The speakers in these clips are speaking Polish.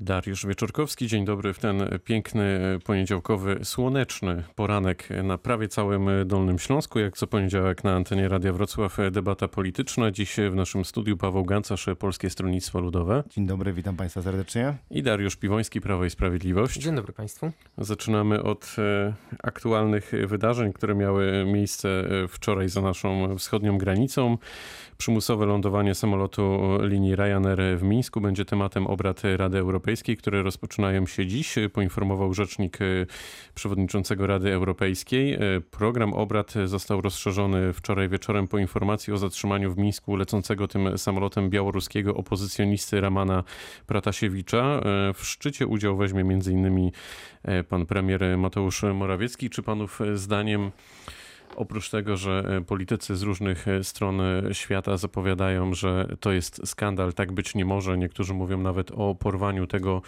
Dariusz Wieczorkowski, dzień dobry w ten piękny, poniedziałkowy, słoneczny poranek na prawie całym Dolnym Śląsku. Jak co poniedziałek na antenie Radia Wrocław debata polityczna. Dziś w naszym studiu Paweł Gancarz, Polskie Stronnictwo Ludowe. Dzień dobry, witam Państwa serdecznie. I Dariusz Piwoński, Prawo i Sprawiedliwość. Dzień dobry Państwu. Zaczynamy od e, aktualnych wydarzeń, które miały miejsce e, wczoraj za naszą wschodnią granicą. Przymusowe lądowanie samolotu linii Ryanair w Mińsku będzie tematem obrad Rady Europejskiej, które rozpoczynają się dziś, poinformował rzecznik e, przewodniczącego Rady Europejskiej. E, program obrad został rozszerzony wczoraj wieczorem po informacji o zatrzymaniu w Mińsku lecącego tym samolotem białoruskiego opozycjonisty Ramana Pratasiewicza. E, w szczycie udział weźmie m.in. pan premier Mateusz Morawiecki. Czy panów zdaniem Oprócz tego, że e, politycy z różnych e, stron e, świata zapowiadają, że to jest skandal, tak być nie może, niektórzy mówią nawet o porwaniu tego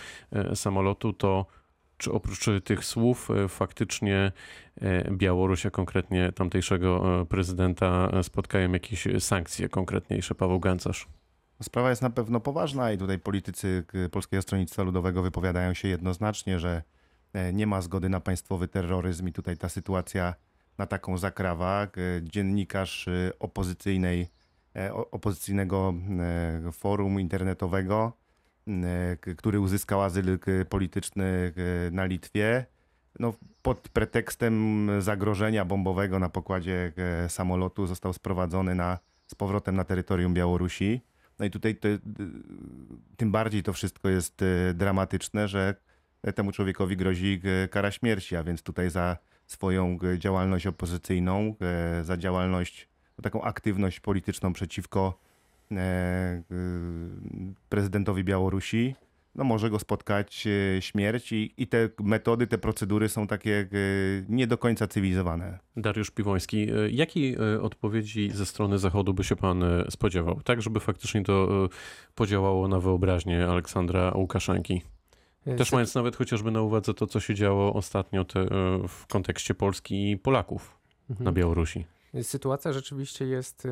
samolotu, to czy oprócz tych słów faktycznie Białoruś, a konkretnie tamtejszego prezydenta spotkają jakieś sankcje konkretniejsze? Paweł Gancarz. Sprawa jest na pewno poważna i tutaj politycy Polskiego Stronnictwa Ludowego wypowiadają się jednoznacznie, że nie ma zgody na państwowy terroryzm i tutaj ta sytuacja na taką zakrawa. Dziennikarz y, opozycyjnej, e, opozycyjnego e, forum internetowego, który uzyskał azyl polityczny na Litwie, no, pod pretekstem zagrożenia bombowego na pokładzie samolotu został sprowadzony na, z powrotem na terytorium Białorusi. No i tutaj tym bardziej to wszystko jest e, dramatyczne, że temu człowiekowi grozi kara śmierci, a więc tutaj za swoją e, działalność opozycyjną, e, za działalność, taką aktywność polityczną przeciwko e, prezydentowi Białorusi, no może go spotkać śmierć i, i, te metody, te procedury są takie nie do końca cywilizowane. Dariusz Piwoński, jakiej odpowiedzi ze strony Zachodu by się pan spodziewał? Tak, żeby faktycznie to podziałało na wyobraźnię Aleksandra Łukaszenki? Też mając nawet chociażby na uwadze to, co się działo ostatnio te, e, w kontekście Polski i Polaków mhm. na Białorusi. Sytuacja rzeczywiście jest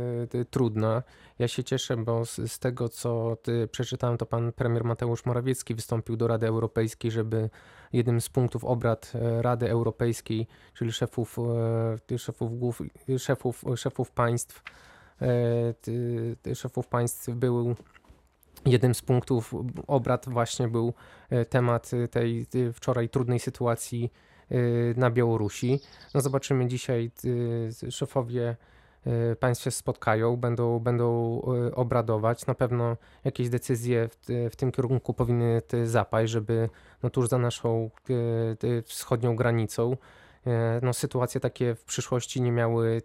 trudna. Ja się cieszę, bo z, z, tego, co przeczytałem, to pan premier Mateusz Morawiecki wystąpił do Rady Europejskiej, żeby jednym z punktów obrad Rady Europejskiej, czyli szefów, szefów, głów, szefów, szefów państw, szefów państw był Jednym z punktów obrad właśnie był e, temat tej wczoraj trudnej sytuacji e, na Białorusi. No zobaczymy dzisiaj, szefowie e, państw się spotkają, będą, będą obradować. Na pewno jakieś decyzje w, w tym kierunku powinny zapaść, żeby no tuż za naszą wschodnią granicą no sytuacje takie w przyszłości nie miały,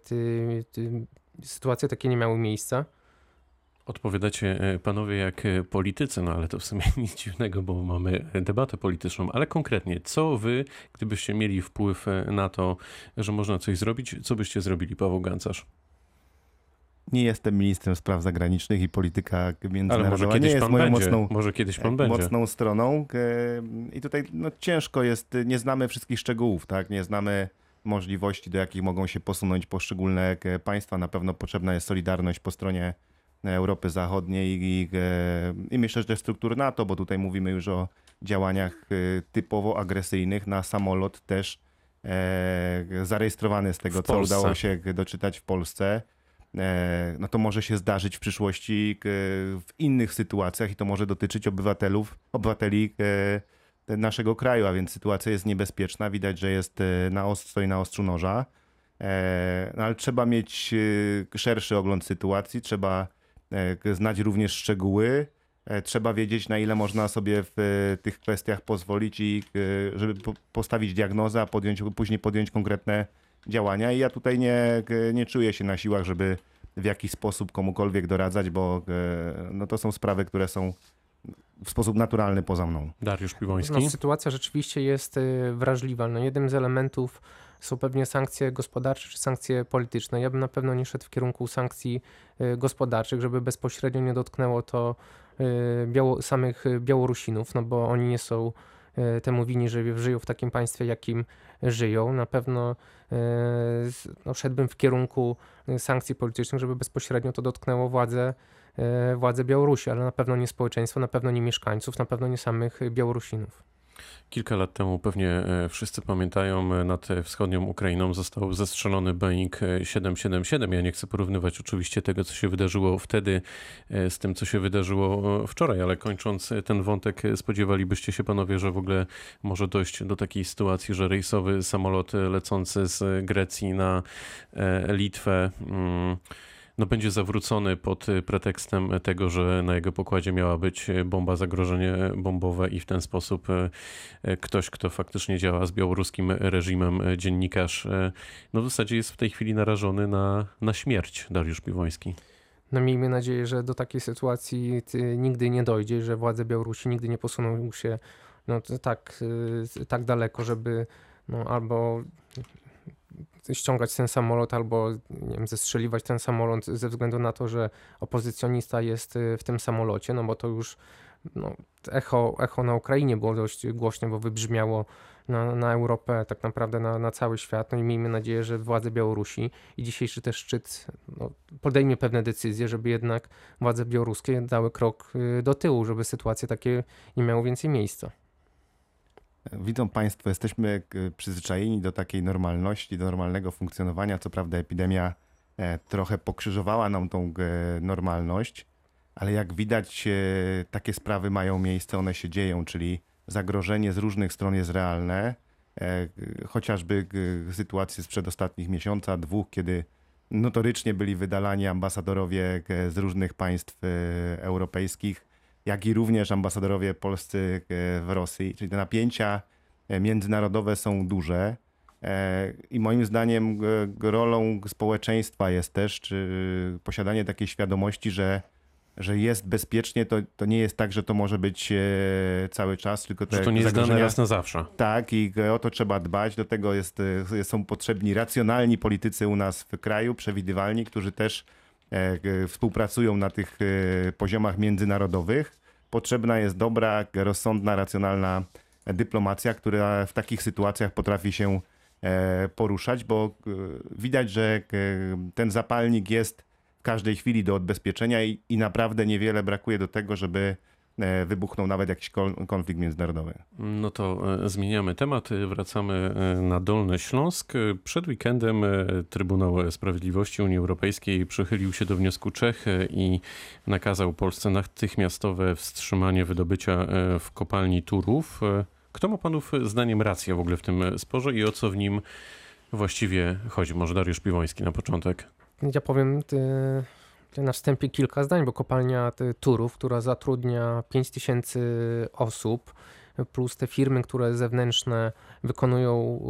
sytuacje takie nie miały miejsca. Odpowiadacie e, panowie jak e, politycy, no ale to w sumie nic dziwnego, bo mamy debatę polityczną, ale konkretnie, co wy, gdybyście mieli wpływ e, na to, że można coś zrobić, co byście zrobili, Paweł Gancarz? Nie jestem ministrem spraw zagranicznych i polityka międzynarodowa nie jest moją będzie. mocną, może kiedyś pan będzie. mocną stroną. I tutaj no, ciężko jest, nie znamy wszystkich szczegółów, tak? Nie znamy możliwości, do jakich mogą się posunąć poszczególne państwa. Na pewno potrzebna jest solidarność po stronie Europy Zachodniej i, i myślę, że też struktur NATO, bo tutaj mówimy już o działaniach e, typowo agresyjnych na samolot też e, zarejestrowany z tego, co udało się doczytać w Polsce. E, no to może się zdarzyć w przyszłości w innych sytuacjach i to może dotyczyć obywatelów, obywateli naszego kraju, a więc sytuacja jest niebezpieczna. Widać, że jest na ost, stoi na ostrzu noża. No ale trzeba mieć szerszy ogląd sytuacji, trzeba E, znać również szczegóły. E, trzeba wiedzieć, na ile można sobie w e, tych kwestiach pozwolić i żeby postawić diagnozę, a podjąć, później podjąć konkretne działania. I ja tutaj nie, nie czuję się na siłach, żeby w jakiś sposób komukolwiek doradzać, bo no to są sprawy, które są w sposób naturalny poza mną. Dariusz Piwoński. No, sytuacja rzeczywiście jest wrażliwa. No, jednym z elementów są pewnie sankcje gospodarcze czy sankcje polityczne. Ja bym na pewno nie szedł w kierunku sankcji y, gospodarczych, żeby bezpośrednio nie dotknęło to y, biało, samych Białorusinów, no bo oni nie są y, temu winni, że żyją w takim państwie, jakim żyją. Na pewno no, szedłbym w kierunku sankcji politycznych, żeby bezpośrednio to dotknęło władze władze Białorusi, ale na pewno nie społeczeństwo, na pewno nie mieszkańców, na pewno nie samych Białorusinów. Kilka lat temu pewnie e, wszyscy pamiętają, e, nad wschodnią Ukrainą został zestrzelony Boeing 777. Ja nie chcę porównywać oczywiście tego, co się wydarzyło wtedy e, z tym, co się wydarzyło wczoraj, ale kończąc ten wątek, spodziewalibyście się panowie, że w ogóle może dojść do takiej sytuacji, że rejsowy samolot lecący z Grecji na Litwę. Hmm, no, będzie zawrócony pod y, pretekstem tego, że na jego pokładzie miała być bomba, zagrożenie bombowe i w ten sposób y, y, ktoś, kto faktycznie działa z białoruskim reżimem, dziennikarz, no w zasadzie jest w tej chwili narażony na, na śmierć, Dariusz Piwoński. No miejmy nadzieję, że do takiej sytuacji nigdy nie dojdzie, że władze Białorusi nigdy nie posuną się no, tak, tak daleko, żeby no, albo ściągać ten samolot albo nie wiem, zestrzeliwać ten samolot ze względu na to, że opozycjonista jest y, w tym samolocie, no bo to już no, echo, echo na Ukrainie było dość głośne, bo wybrzmiało na, na Europę, tak naprawdę na, na cały świat. No i miejmy nadzieję, że władze Białorusi i dzisiejszy też szczyt no, podejmie pewne decyzje, żeby jednak władze białoruskie dały krok y, do tyłu, żeby sytuacje takie nie miały więcej miejsca. Widzą Państwo, jesteśmy e, przyzwyczajeni do takiej normalności, do normalnego funkcjonowania. Co prawda, epidemia e, trochę pokrzyżowała nam tą e, normalność, ale jak widać, takie sprawy mają miejsce, one się dzieją, czyli zagrożenie z różnych stron jest realne. Chociażby sytuacje sprzed ostatnich miesiąca, dwóch, kiedy notorycznie byli wydalani ambasadorowie z różnych państw europejskich jak i również ambasadorowie polscy e, w Rosji. Czyli te napięcia e, międzynarodowe są duże. E, I moim zdaniem rolą społeczeństwa jest też czy posiadanie takiej świadomości, że, że jest bezpiecznie. To, to nie jest tak, że to może być cały czas, tylko te że to nie jest dane raz na zawsze. Tak, i o to trzeba dbać. Do tego jest, są potrzebni racjonalni politycy u nas w kraju, przewidywalni, którzy też współpracują na tych e, poziomach międzynarodowych. Potrzebna jest dobra, rozsądna, racjonalna dyplomacja, która w takich sytuacjach potrafi się e, poruszać, bo widać, że ten zapalnik jest w każdej chwili do odbezpieczenia i, i naprawdę niewiele brakuje do tego, żeby E, wybuchnął nawet jakiś konflikt międzynarodowy. No to e, zmieniamy temat, wracamy e, na Dolny Śląsk. Przed weekendem Trybunał Sprawiedliwości Unii Europejskiej przychylił się do wniosku Czech i nakazał Polsce natychmiastowe wstrzymanie wydobycia w kopalni Turów. Kto ma panów zdaniem rację w ogóle w tym sporze i o co w nim właściwie chodzi? Może Dariusz Piwoński na początek. Ja powiem, ty na wstępie kilka zdań, bo kopalnia Turów, która zatrudnia 5000 osób, plus te firmy, które zewnętrzne wykonują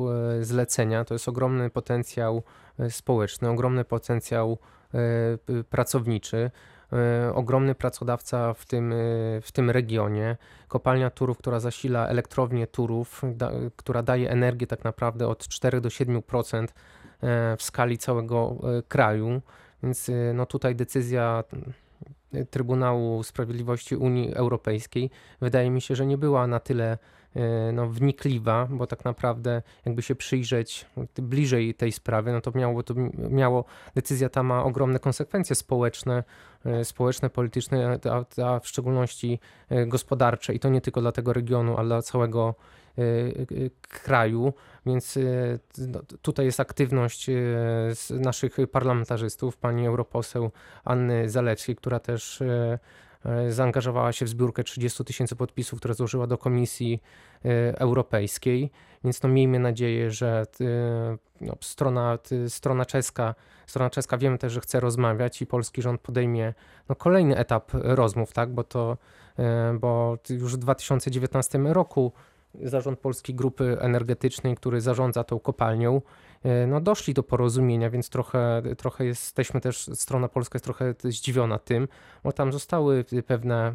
e, zlecenia, to jest ogromny potencjał e, społeczny, ogromny potencjał e, pracowniczy, ogromny pracodawca w tym, w tym regionie. Kopalnia Turów, która zasila elektrownię Turów, da, która daje energię tak naprawdę od 4 do 7% w skali całego kraju. Więc y, no tutaj decyzja y, Trybunału Sprawiedliwości Unii Europejskiej wydaje mi się, że nie była na tyle y, no, wnikliwa, bo tak naprawdę jakby się przyjrzeć bliżej tej sprawy, no to miało, to miało decyzja ta ma ogromne konsekwencje społeczne, społeczne, polityczne, a, a w szczególności gospodarcze. I to nie tylko dla tego regionu, ale dla całego kraju, więc y, no, tutaj jest aktywność y, naszych parlamentarzystów, pani europoseł Anny Zalewskiej, która też y, zaangażowała się w zbiórkę 30 tysięcy podpisów, które złożyła do Komisji Europejskiej. Więc no miejmy nadzieję, że no, strona, strona czeska, strona czeska wiemy też, że chce rozmawiać i polski rząd podejmie no, kolejny etap rozmów, tak? bo to bo już w 2019 roku zarząd Polskiej Grupy Energetycznej, który zarządza tą kopalnią, e, no doszli do porozumienia, więc trochę, trochę jesteśmy też, strona polska jest trochę zdziwiona tym, bo tam zostały pewne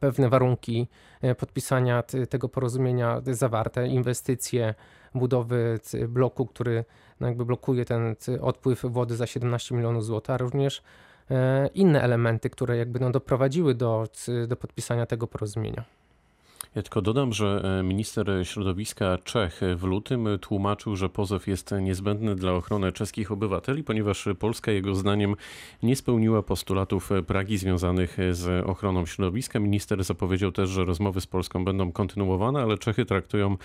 pewne warunki e, podpisania tego porozumienia zawarte, inwestycje, budowy bloku, który no jakby blokuje ten odpływ wody za 17 milionów złotych, a również e, inne elementy, które jakby no doprowadziły do, do podpisania tego porozumienia. Ja tylko dodam, że e, minister środowiska Czech w lutym tłumaczył, że pozew jest niezbędny dla ochrony czeskich obywateli, ponieważ Polska jego zdaniem nie spełniła postulatów Pragi związanych z ochroną środowiska. Minister zapowiedział też, że rozmowy z Polską będą kontynuowane, ale Czechy traktują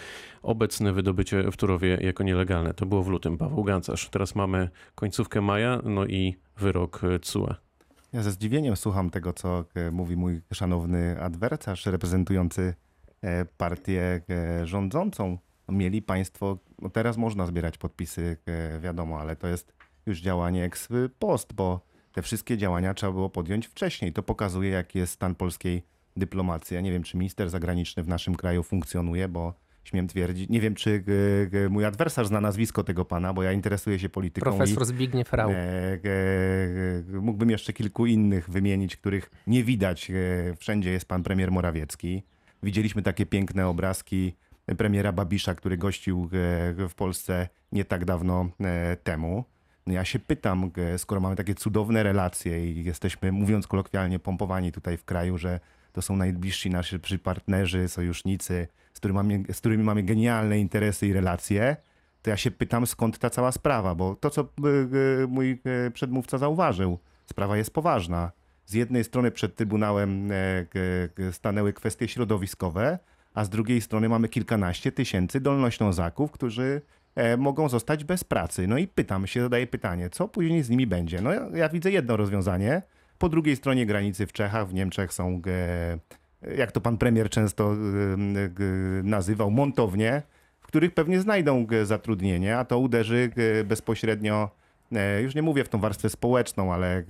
obecne wydobycie w Turowie jako nielegalne. To było w lutym. Paweł Gancarz. Teraz mamy końcówkę maja, no i wyrok CUE. Ja ze zdziwieniem słucham tego, co e, mówi mój szanowny adwercarz reprezentujący partię e, rządzącą. Mieli państwo, no teraz można zbierać podpisy, wiadomo, ale to jest już działanie ex post, bo te wszystkie działania trzeba było podjąć wcześniej. To pokazuje, jaki jest stan polskiej dyplomacji. Ja nie wiem, czy minister zagraniczny w naszym kraju funkcjonuje, bo śmiem twierdzić. Nie wiem, czy e, mój adwersarz zna nazwisko tego pana, bo ja interesuję się polityką. Profesor i, Zbigniew Rau. E, e, mógłbym jeszcze kilku innych wymienić, których nie widać. Wszędzie jest pan premier Morawiecki. Widzieliśmy takie piękne obrazki premiera Babisza, który gościł w Polsce nie tak dawno temu. No ja się pytam, skoro mamy takie cudowne relacje i jesteśmy, mówiąc kolokwialnie, pompowani tutaj w kraju, że to są najbliżsi nasi partnerzy, sojusznicy, z którymi, mamy, z którymi mamy genialne interesy i relacje, to ja się pytam, skąd ta cała sprawa, bo to, co e, e, mój e, przedmówca zauważył, sprawa jest poważna. Z jednej strony przed Trybunałem stanęły kwestie środowiskowe, a z drugiej strony mamy kilkanaście tysięcy dolnoślązaków, którzy mogą zostać bez pracy. No i pytam się, zadaję pytanie, co później z nimi będzie? No ja, ja widzę jedno rozwiązanie. Po drugiej stronie granicy w Czechach, w Niemczech są jak to pan premier często nazywał, montownie, w których pewnie znajdą zatrudnienie, a to uderzy bezpośrednio, e, już nie mówię w tą warstwę społeczną, ale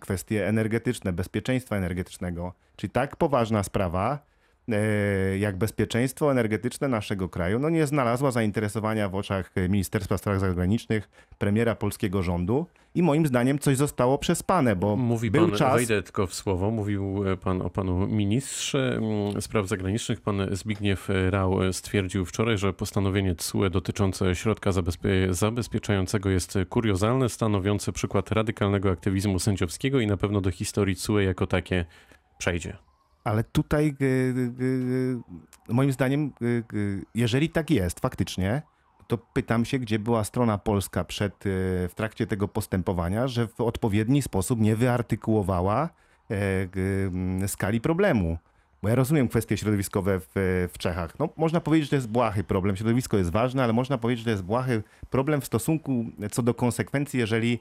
kwestie energetyczne, bezpieczeństwa energetycznego. Czyli tak poważna sprawa, E, jak bezpieczeństwo energetyczne naszego kraju no nie znalazła zainteresowania w oczach Ministerstwa Spraw Zagranicznych, premiera polskiego rządu i moim zdaniem coś zostało przespane, bo Mówi był pan, czas... wejdę tylko w słowo, mówił pan o panu ministrze mm, spraw zagranicznych. Pan Zbigniew Rał stwierdził wczoraj, że postanowienie TSUE dotyczące środka zabezpie zabezpieczającego jest kuriozalne, stanowiące przykład radykalnego aktywizmu sędziowskiego i na pewno do historii TSUE jako takie przejdzie. Ale tutaj y, y, y, moim zdaniem, jeżeli tak jest faktycznie, to pytam się, gdzie była strona polska przed, w trakcie tego postępowania, że w odpowiedni sposób nie wyartykułowała e, skali problemu. Bo ja rozumiem kwestie środowiskowe w, w Czechach. No, można powiedzieć, że to jest błahy problem. Środowisko jest ważne, ale można powiedzieć, że to jest błahy problem w stosunku co do konsekwencji, jeżeli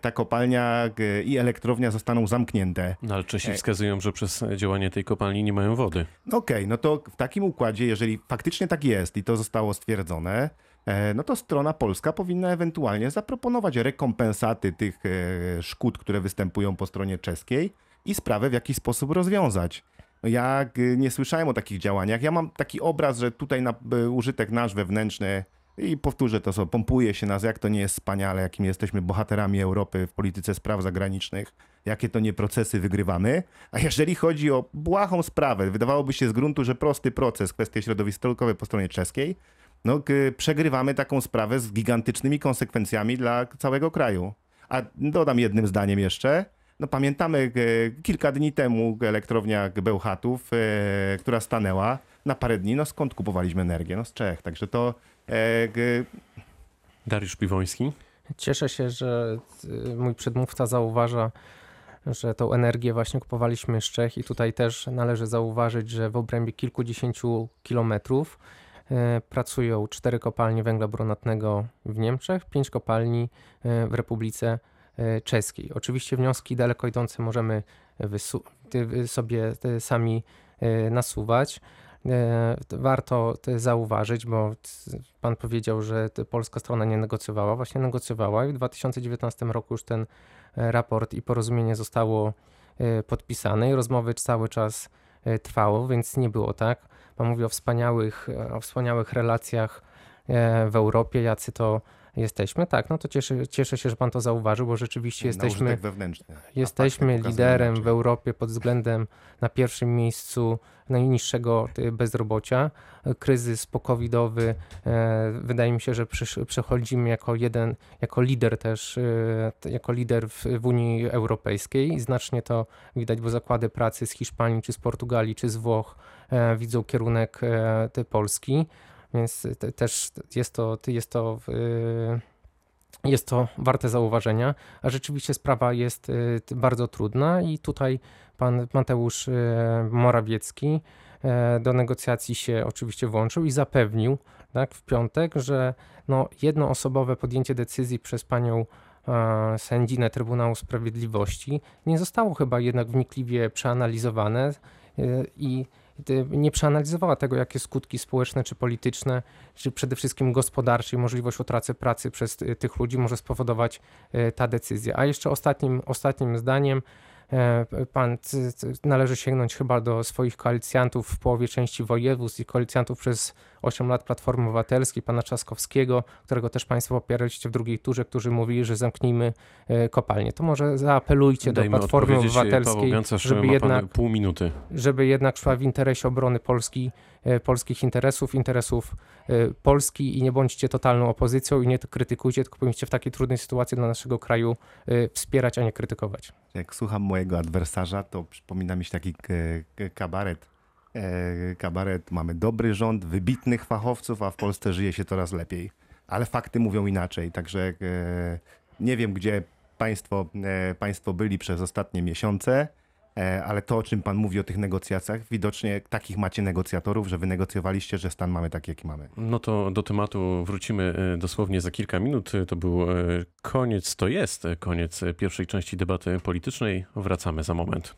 ta kopalnia e, i elektrownia zostaną zamknięte. No ale Czesi e, wskazują, że przez działanie tej kopalni nie mają wody. Okej, okay, no to w takim układzie, jeżeli faktycznie tak jest i to zostało stwierdzone, no to strona polska powinna ewentualnie zaproponować rekompensaty tych szkód, które występują po stronie czeskiej i sprawę w jakiś sposób rozwiązać. No ja nie słyszałem o takich działaniach. Ja mam taki obraz, że tutaj na użytek nasz wewnętrzny i powtórzę to, co pompuje się nas, jak to nie jest wspaniale, jakim jesteśmy bohaterami Europy w polityce spraw zagranicznych, jakie to nie procesy wygrywamy. A jeżeli chodzi o błahą sprawę, wydawałoby się z gruntu, że prosty proces, kwestie środowiskowe po stronie czeskiej, no, przegrywamy taką sprawę z gigantycznymi konsekwencjami dla całego kraju. A dodam jednym zdaniem jeszcze, no pamiętamy kilka dni temu elektrownia Bełchatów, e, która stanęła na parę dni, no skąd kupowaliśmy energię? No z Czech, także to Dariusz Piwoński. Cieszę się, że y, mój przedmówca zauważa, że tą energię właśnie kupowaliśmy z Czech i tutaj też należy zauważyć, że w obrębie kilkudziesięciu kilometrów e, pracują cztery kopalnie węgla brunatnego w Niemczech, pięć kopalni e, w Republice Czeskiej. Oczywiście wnioski daleko idące możemy sobie sami nasuwać. E, warto zauważyć, bo pan powiedział, że polska strona nie negocjowała. Właśnie negocjowała i w 2019 roku już ten e, raport i porozumienie zostało e, podpisane i rozmowy cały czas trwało, więc nie było tak. Pan mówi o wspaniałych, o wspaniałych relacjach w Europie, jacy to jesteśmy. Tak, no to cieszę, cieszę się, że pan to zauważył, bo rzeczywiście jesteśmy, jesteśmy liderem w Europie pod względem na pierwszym miejscu najniższego bezrobocia. Kryzys pokowidowy, e, wydaje mi się, że przechodzimy jako jeden, jako lider też, e, jako lider w, w Unii Europejskiej. Znacznie to widać, bo zakłady pracy z Hiszpanii, czy z Portugalii, czy z Włoch e, widzą kierunek e, tej Polski, więc te, też jest to, jest to e, jest to warte zauważenia, a rzeczywiście sprawa jest y, bardzo trudna i tutaj pan Mateusz y, Morawiecki do negocjacji się oczywiście włączył i zapewnił tak, w piątek, że no, jednoosobowe podjęcie decyzji przez panią sędzinę Trybunału Sprawiedliwości nie zostało chyba jednak wnikliwie przeanalizowane y, i y, nie przeanalizowała tego, jakie skutki społeczne czy polityczne czy przede wszystkim gospodarczej możliwość utraty pracy przez y, tych ludzi może spowodować y, ta decyzja. A jeszcze ostatnim, ostatnim zdaniem pan c- c- należy sięgnąć chyba do swoich koalicjantów w połowie części województw i koalicjantów przez 8 lat Platformy Obywatelskiej, pana Trzaskowskiego, którego też państwo popieraliście w drugiej turze, którzy mówili, że zamknijmy e, kopalnię. To może zaapelujcie do Dajmy Platformy odpowiedzieć. Paweł Obywatelskiej, żeby jednak pan pół minuty. żeby jednak szła w interesie obrony Polski, e, polskich interesów, interesów e, Polski i nie bądźcie totalną opozycją i nie krytykujcie, tylko powinniście w takiej trudnej sytuacji dla naszego kraju e, wspierać, a nie krytykować. Jak słucham mojego adwersarza, to przypomina mi się taki e, kabaret. E, Kabaret, mamy dobry rząd, wybitnych fachowców, a w Polsce żyje się coraz lepiej. Ale fakty mówią inaczej, także e, nie wiem, gdzie państwo, e, państwo byli przez ostatnie miesiące, e, ale to, o czym pan mówi o tych negocjacjach, widocznie takich macie negocjatorów, że wynegocjowaliście, że stan mamy taki, jaki mamy. No to do tematu wrócimy e, dosłownie za kilka minut. To był e, koniec, to jest koniec pierwszej części debaty politycznej. Wracamy za moment.